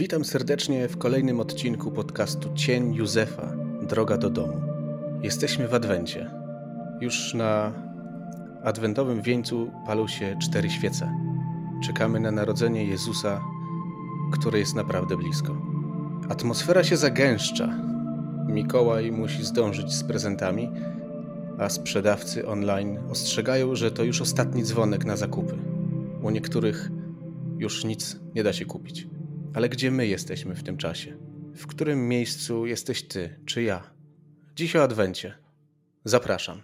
Witam serdecznie w kolejnym odcinku podcastu Cień Józefa Droga do domu. Jesteśmy w Adwencie. Już na adwentowym wieńcu palą się cztery świece. Czekamy na narodzenie Jezusa, które jest naprawdę blisko. Atmosfera się zagęszcza. Mikołaj musi zdążyć z prezentami, a sprzedawcy online ostrzegają, że to już ostatni dzwonek na zakupy. U niektórych już nic nie da się kupić. Ale gdzie my jesteśmy w tym czasie? W którym miejscu jesteś ty czy ja? Dziś o Adwencie. Zapraszam.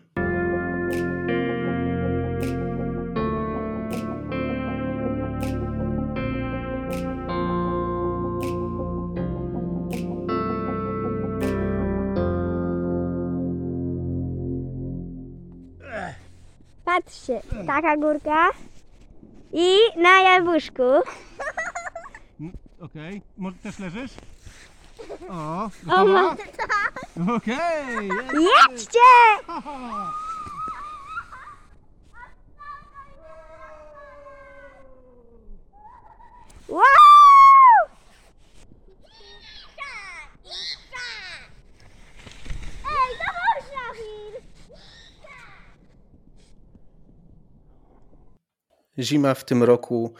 Patrzcie, taka górka i na jabłuszku. Okej, może też leżysz? O, gotowa? Okej! Jedźcie! Wow! Ej! Zima w tym roku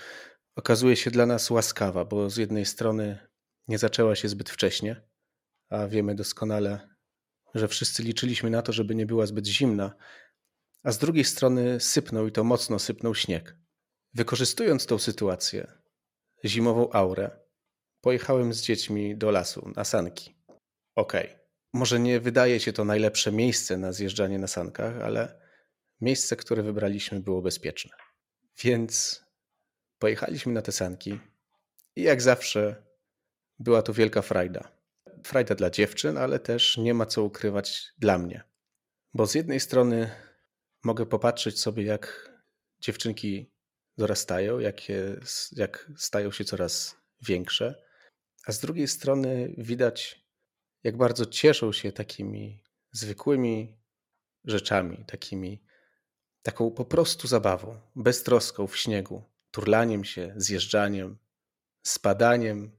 okazuje się dla nas łaskawa, bo z jednej strony nie zaczęła się zbyt wcześnie, a wiemy doskonale, że wszyscy liczyliśmy na to, żeby nie była zbyt zimna, a z drugiej strony sypnął i to mocno sypnął śnieg. Wykorzystując tą sytuację, zimową aurę, pojechałem z dziećmi do lasu na sanki. Okej, może nie wydaje się to najlepsze miejsce na zjeżdżanie na sankach, ale miejsce, które wybraliśmy, było bezpieczne. Więc pojechaliśmy na te sanki i jak zawsze była to wielka frajda. Frajda dla dziewczyn, ale też nie ma co ukrywać dla mnie. Bo z jednej strony mogę popatrzeć sobie, jak dziewczynki dorastają, jak, je, jak stają się coraz większe, a z drugiej strony widać, jak bardzo cieszą się takimi zwykłymi rzeczami, takimi taką po prostu zabawą, beztroską w śniegu, turlaniem się, zjeżdżaniem, spadaniem.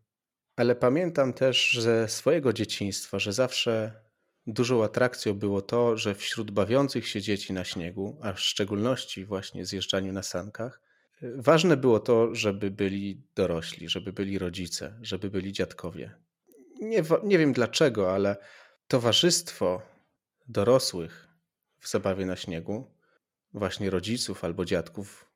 Ale pamiętam też ze swojego dzieciństwa, że zawsze dużą atrakcją było to, że wśród bawiących się dzieci na śniegu, a w szczególności właśnie zjeżdżaniu na sankach, ważne było to, żeby byli dorośli, żeby byli rodzice, żeby byli dziadkowie. Nie, nie wiem dlaczego, ale towarzystwo dorosłych w zabawie na śniegu właśnie rodziców albo dziadków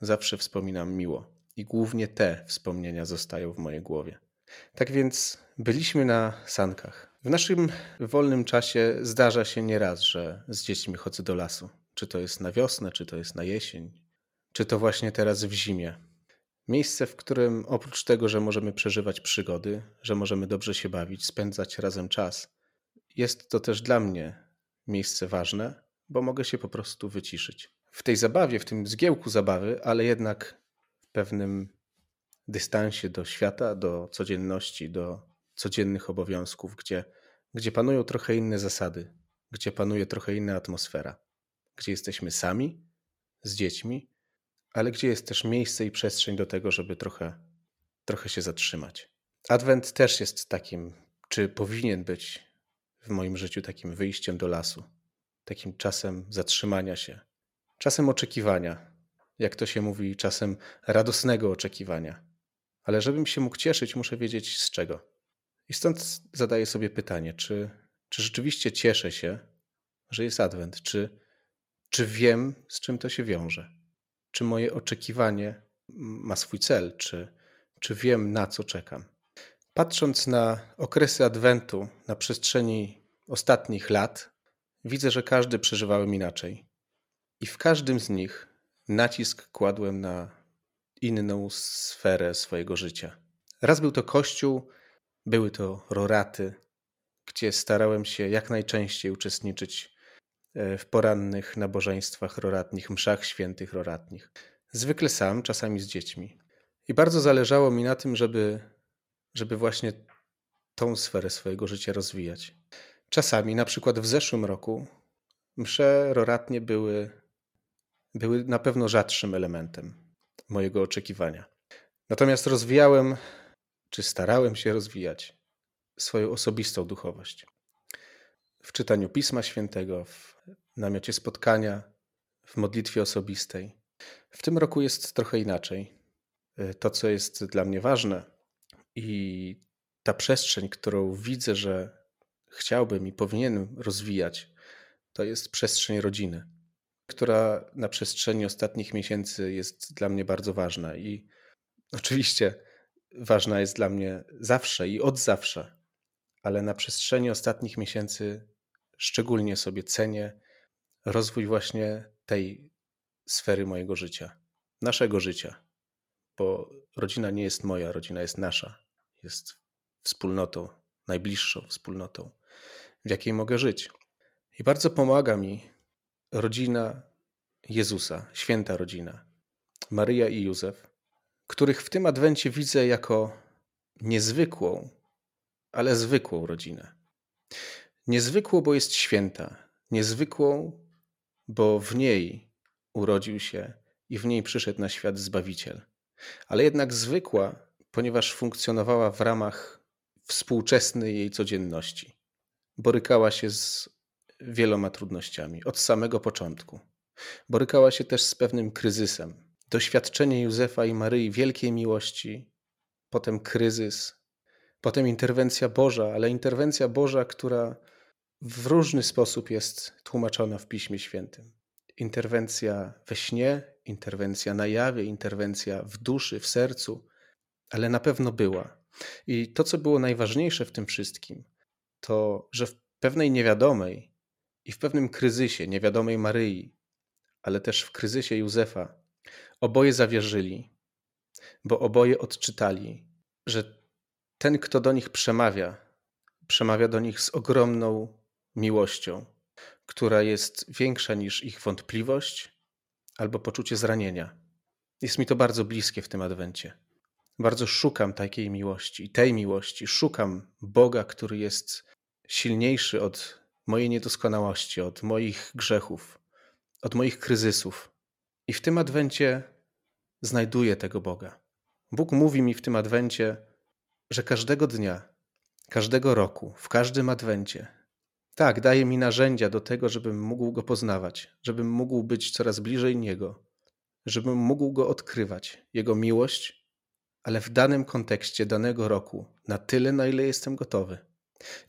zawsze wspominam miło i głównie te wspomnienia zostają w mojej głowie. Tak więc byliśmy na sankach. W naszym wolnym czasie zdarza się nieraz, że z dziećmi chodzę do lasu. Czy to jest na wiosnę, czy to jest na jesień, czy to właśnie teraz w zimie. Miejsce, w którym oprócz tego, że możemy przeżywać przygody, że możemy dobrze się bawić, spędzać razem czas, jest to też dla mnie miejsce ważne, bo mogę się po prostu wyciszyć. W tej zabawie, w tym zgiełku zabawy, ale jednak w pewnym dystansie do świata, do codzienności, do codziennych obowiązków, gdzie, gdzie panują trochę inne zasady, gdzie panuje trochę inna atmosfera, gdzie jesteśmy sami z dziećmi, ale gdzie jest też miejsce i przestrzeń do tego, żeby trochę, trochę się zatrzymać. Adwent też jest takim, czy powinien być w moim życiu takim wyjściem do lasu takim czasem zatrzymania się, czasem oczekiwania, jak to się mówi, czasem radosnego oczekiwania. Ale żebym się mógł cieszyć, muszę wiedzieć z czego. I stąd zadaję sobie pytanie, czy, czy rzeczywiście cieszę się, że jest Adwent, czy, czy wiem, z czym to się wiąże, czy moje oczekiwanie ma swój cel, czy, czy wiem, na co czekam. Patrząc na okresy Adwentu na przestrzeni ostatnich lat, Widzę, że każdy przeżywałem inaczej. I w każdym z nich nacisk kładłem na inną sferę swojego życia. Raz był to kościół, były to roraty, gdzie starałem się jak najczęściej uczestniczyć e, w porannych nabożeństwach roratnich, mszach świętych roratnich. Zwykle sam, czasami z dziećmi. I bardzo zależało mi na tym, żeby, żeby właśnie tą sferę swojego życia rozwijać. Czasami, na przykład w zeszłym roku, msze roratnie były, były na pewno rzadszym elementem mojego oczekiwania. Natomiast rozwijałem, czy starałem się rozwijać swoją osobistą duchowość. W czytaniu Pisma Świętego, w namiocie spotkania, w modlitwie osobistej. W tym roku jest trochę inaczej. Y, to, co jest dla mnie ważne i ta przestrzeń, którą widzę, że chciałbym i powinienem rozwijać, to jest przestrzeń rodziny, która na przestrzeni ostatnich miesięcy jest dla mnie bardzo ważna. I oczywiście ważna jest dla mnie zawsze i od zawsze, ale na przestrzeni ostatnich miesięcy szczególnie sobie cenię rozwój właśnie tej sfery mojego życia, naszego życia, bo rodzina nie jest moja, rodzina jest nasza, jest wspólnotą, najbliższą wspólnotą, w jakiej mogę żyć. I bardzo pomaga mi rodzina Jezusa, święta rodzina, Maryja i Józef, których w tym adwencie widzę jako niezwykłą, ale zwykłą rodzinę. Niezwykłą, bo jest święta, niezwykłą, bo w niej urodził się i w niej przyszedł na świat Zbawiciel, ale jednak zwykła, ponieważ funkcjonowała w ramach współczesnej jej codzienności. Borykała się z wieloma trudnościami od samego początku. Borykała się też z pewnym kryzysem. Doświadczenie Józefa i Maryi wielkiej miłości, potem kryzys, potem interwencja Boża, ale interwencja Boża, która w różny sposób jest tłumaczona w Piśmie Świętym. Interwencja we śnie, interwencja na jawie, interwencja w duszy, w sercu, ale na pewno była. I to, co było najważniejsze w tym wszystkim, to, że w pewnej niewiadomej i w pewnym kryzysie niewiadomej Maryi, ale też w kryzysie Józefa, oboje zawierzyli, bo oboje odczytali, że ten, kto do nich przemawia, przemawia do nich z ogromną miłością, która jest większa niż ich wątpliwość albo poczucie zranienia. Jest mi to bardzo bliskie w tym adwencie. Bardzo szukam takiej miłości i tej miłości. Szukam Boga, który jest silniejszy od mojej niedoskonałości, od moich grzechów, od moich kryzysów. I w tym adwencie znajduję tego Boga. Bóg mówi mi w tym adwencie, że każdego dnia, każdego roku, w każdym adwencie tak, daje mi narzędzia do tego, żebym mógł go poznawać, żebym mógł być coraz bliżej Niego, żebym mógł go odkrywać, Jego miłość, ale w danym kontekście danego roku, na tyle, na ile jestem gotowy.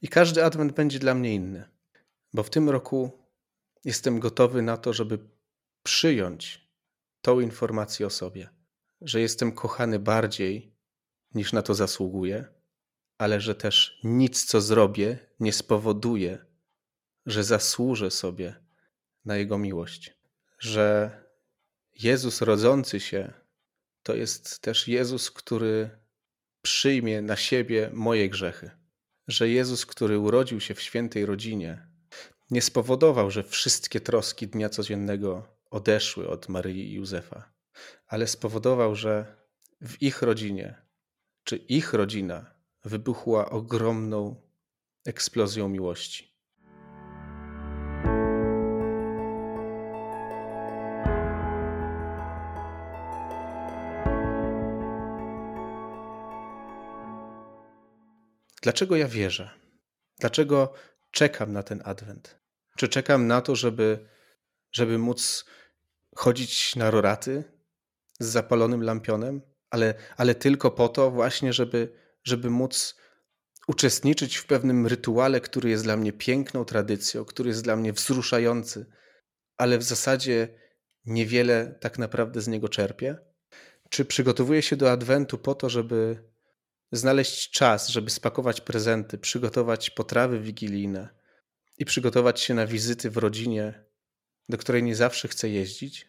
I każdy adwent będzie dla mnie inny, bo w tym roku jestem gotowy na to, żeby przyjąć tą informację o sobie, że jestem kochany bardziej niż na to zasługuję, ale że też nic, co zrobię, nie spowoduje, że zasłużę sobie na Jego miłość, że Jezus rodzący się to jest też Jezus, który przyjmie na siebie moje grzechy, że Jezus, który urodził się w świętej rodzinie, nie spowodował, że wszystkie troski dnia codziennego odeszły od Maryi i Józefa, ale spowodował, że w ich rodzinie, czy ich rodzina wybuchła ogromną eksplozją miłości. Dlaczego ja wierzę? Dlaczego czekam na ten adwent? Czy czekam na to, żeby, żeby móc chodzić na roraty z zapalonym lampionem, ale, ale tylko po to właśnie, żeby, żeby móc uczestniczyć w pewnym rytuale, który jest dla mnie piękną tradycją, który jest dla mnie wzruszający, ale w zasadzie niewiele tak naprawdę z niego czerpię? Czy przygotowuję się do adwentu po to, żeby znaleźć czas, żeby spakować prezenty, przygotować potrawy wigilijne i przygotować się na wizyty w rodzinie, do której nie zawsze chcę jeździć?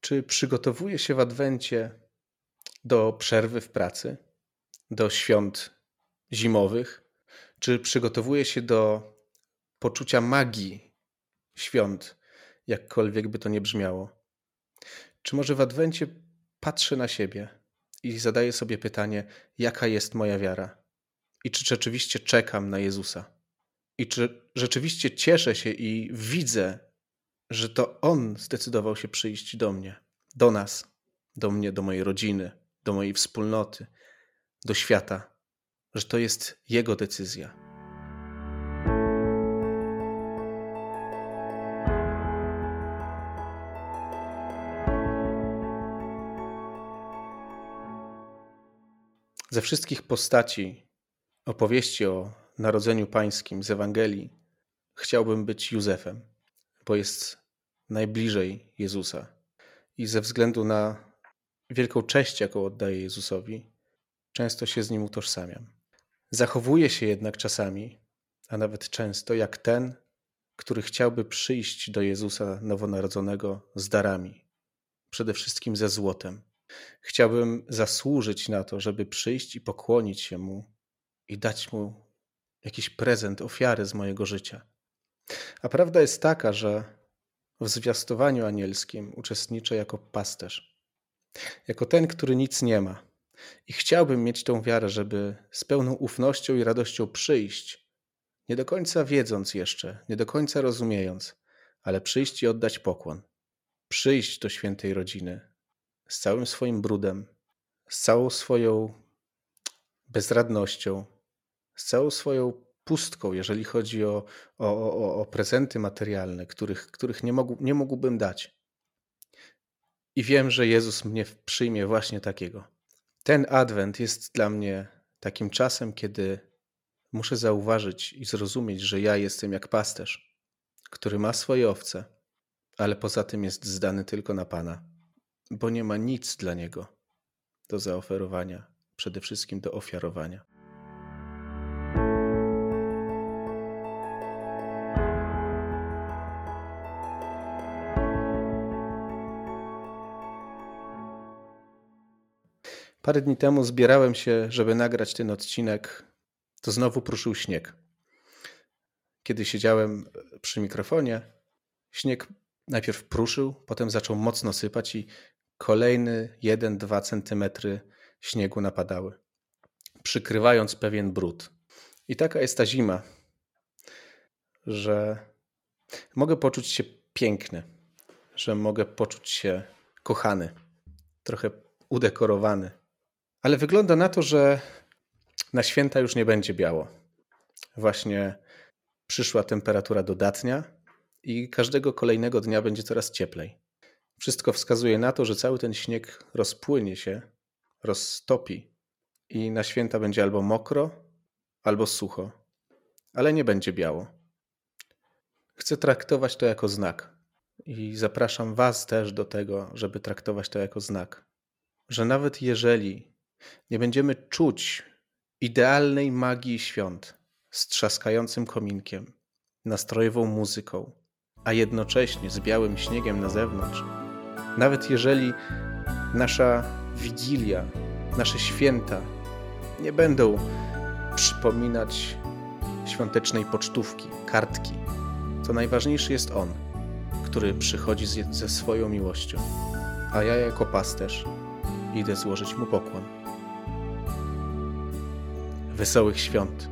Czy przygotowuję się w adwencie do przerwy w pracy, do świąt zimowych? Czy przygotowuję się do poczucia magii świąt, jakkolwiek by to nie brzmiało? Czy może w adwencie patrzę na siebie? i zadaję sobie pytanie, jaka jest moja wiara i czy rzeczywiście czekam na Jezusa. I czy rzeczywiście cieszę się i widzę, że to On zdecydował się przyjść do mnie, do nas, do mnie, do mojej rodziny, do mojej wspólnoty, do świata, że to jest Jego decyzja. Ze wszystkich postaci opowieści o Narodzeniu Pańskim z Ewangelii chciałbym być Józefem, bo jest najbliżej Jezusa. I ze względu na wielką cześć, jaką oddaję Jezusowi, często się z nim utożsamiam. Zachowuję się jednak czasami, a nawet często, jak ten, który chciałby przyjść do Jezusa nowonarodzonego z darami, przede wszystkim ze złotem. Chciałbym zasłużyć na to, żeby przyjść i pokłonić się mu i dać mu jakiś prezent, ofiarę z mojego życia. A prawda jest taka, że w zwiastowaniu anielskim uczestniczę jako pasterz, jako ten, który nic nie ma. I chciałbym mieć tą wiarę, żeby z pełną ufnością i radością przyjść, nie do końca wiedząc jeszcze, nie do końca rozumiejąc, ale przyjść i oddać pokłon. Przyjść do świętej rodziny z całym swoim brudem, z całą swoją bezradnością, z całą swoją pustką, jeżeli chodzi o, o, o, o prezenty materialne, których, których nie, mógł, nie mógłbym dać. I wiem, że Jezus mnie przyjmie właśnie takiego. Ten adwent jest dla mnie takim czasem, kiedy muszę zauważyć i zrozumieć, że ja jestem jak pasterz, który ma swoje owce, ale poza tym jest zdany tylko na Pana, bo nie ma nic dla niego do zaoferowania, przede wszystkim do ofiarowania. Parę dni temu zbierałem się, żeby nagrać ten odcinek, to znowu pruszył śnieg. Kiedy siedziałem przy mikrofonie, śnieg najpierw pruszył, potem zaczął mocno sypać i kolejny 1-2 centymetry śniegu napadały, przykrywając pewien brud. I taka jest ta zima, że mogę poczuć się piękny, że mogę poczuć się kochany, trochę udekorowany. Ale wygląda na to, że na święta już nie będzie biało. Właśnie przyszła temperatura dodatnia i każdego kolejnego dnia będzie coraz cieplej. Wszystko wskazuje na to, że cały ten śnieg rozpłynie się, roztopi i na święta będzie albo mokro, albo sucho, ale nie będzie biało. Chcę traktować to jako znak i zapraszam Was też do tego, żeby traktować to jako znak, że nawet jeżeli nie będziemy czuć idealnej magii świąt z trzaskającym kominkiem, nastrojową muzyką, a jednocześnie z białym śniegiem na zewnątrz. Nawet jeżeli nasza wigilia, nasze święta nie będą przypominać świątecznej pocztówki, kartki, to najważniejszy jest On, który przychodzi ze swoją miłością, a ja jako pasterz idę złożyć Mu pokłon. Wesołych świąt!